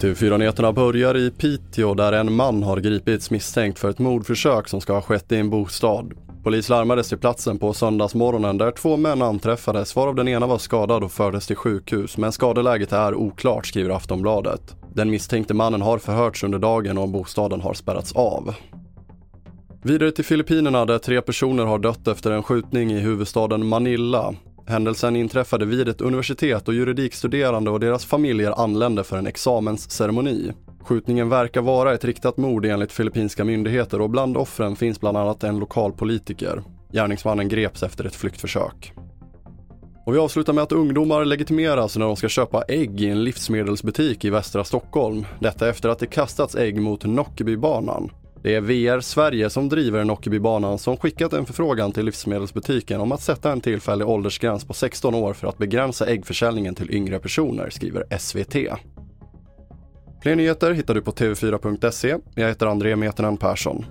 TV4-nyheterna börjar i Piteå där en man har gripits misstänkt för ett mordförsök som ska ha skett i en bostad. Polis larmades till platsen på söndagsmorgonen där två män anträffades varav den ena var skadad och fördes till sjukhus men skadeläget är oklart skriver Aftonbladet. Den misstänkte mannen har förhörts under dagen och bostaden har spärrats av. Vidare till Filippinerna där tre personer har dött efter en skjutning i huvudstaden Manila. Händelsen inträffade vid ett universitet och juridikstuderande och deras familjer anlände för en examensceremoni. Skjutningen verkar vara ett riktat mord enligt filippinska myndigheter och bland offren finns bland annat en lokal politiker. Gärningsmannen greps efter ett flyktförsök. Och vi avslutar med att ungdomar legitimeras när de ska köpa ägg i en livsmedelsbutik i västra Stockholm. Detta efter att det kastats ägg mot Nockebybanan. Det är VR Sverige som driver Nockebybanan som skickat en förfrågan till livsmedelsbutiken om att sätta en tillfällig åldersgräns på 16 år för att begränsa äggförsäljningen till yngre personer, skriver SVT. Fler nyheter hittar du på tv4.se. Jag heter André Metenen Persson.